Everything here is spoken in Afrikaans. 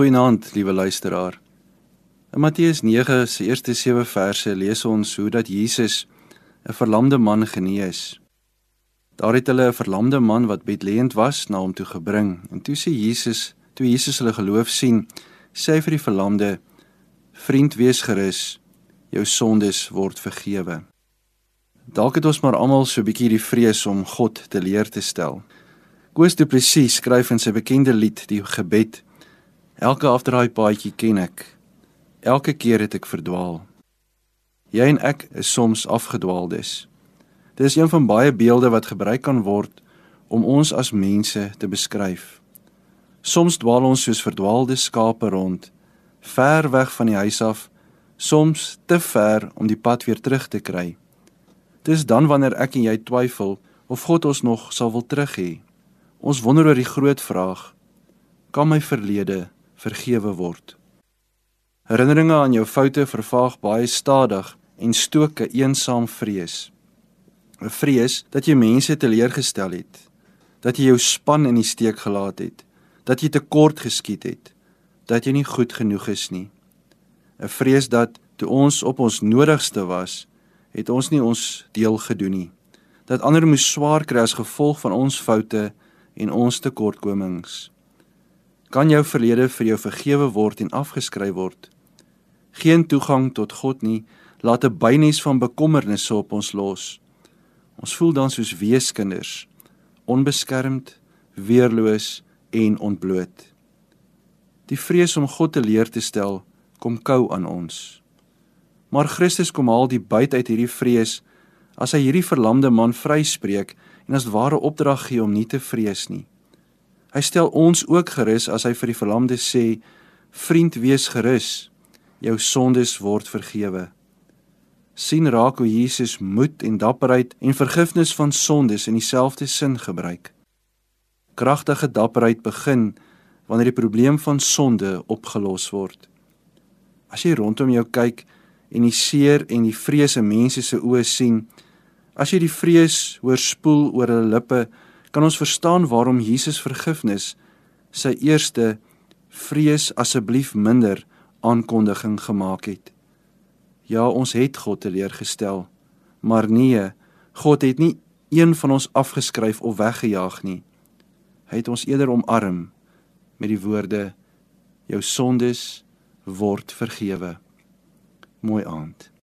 Goeienaand, liewe luisteraar. In Matteus 9 se eerste 7 verse lees ons hoe dat Jesus 'n verlamde man genees. Daar het hulle 'n verlamde man wat bedleend was na hom toe gebring. En toe sê Jesus, toe Jesus hulle geloof sien, sê hy vir die verlamde: "Vriend, wees gerus, jou sondes word vergewe." Dalk het ons maar almal so 'n bietjie die vrees om God te leer te stel. Koos Du Plessis skryf in sy bekende lied Die Gebed: Elke afdraai paadjie ken ek. Elke keer het ek verdwaal. Jy en ek is soms afgedwaaldes. Dit is een van baie beelde wat gebruik kan word om ons as mense te beskryf. Soms dwaal ons soos verdwaalde skape rond, ver weg van die huis af, soms te ver om die pad weer terug te kry. Dis dan wanneer ek en jy twyfel of God ons nog sal wil terug hê. Ons wonder oor die groot vraag: Kan my verlede vergewe word? Herinneringe aan jou foute vervaag baie stadig en stook 'n eensaam vrees. 'n Vrees dat jy mense teleurgestel het, dat jy jou span in die steek gelaat het, dat jy tekort geskiet het, dat jy nie goed genoeg is nie. 'n Vrees dat toe ons op ons nodigste was, het ons nie ons deel gedoen nie. Dat ander moes swaar kry as gevolg van ons foute en ons tekortkomings. Kan jou verlede vir jou vergewe word en afgeskryf word? Geen toegang tot God nie, laat 'n bynes van bekommernisse op ons los. Ons voel dan soos weeskinders, onbeskermd, weerloos en ontbloot. Die vrees om God te leer te stel kom kou aan ons. Maar Christus kom haal die buit uit hierdie vrees as hy hierdie verlamde man vryspreek en as ware opdrag gee om nie te vrees nie. Hy stel ons ook gerus as hy vir die verlamde sê: "Vriend, wees gerus. Jou sondes word vergewe." sien raak hoe Jesus moed en dapperheid en vergifnis van sondes in dieselfde sin gebruik. Kragtige dapperheid begin wanneer die probleem van sonde opgelos word. As jy rondom jou kyk en die seer en die vrees in mense se oë sien, as jy die vrees oorspoel oor hulle lippe, kan ons verstaan waarom Jesus vergifnis sy eerste vrees asseblief minder aankondiging gemaak het. Ja, ons het God teleurgestel, maar nee, God het nie een van ons afgeskryf of weggejaag nie. Hy het ons eerder omarm met die woorde: Jou sondes word vergewe. Mooi aand.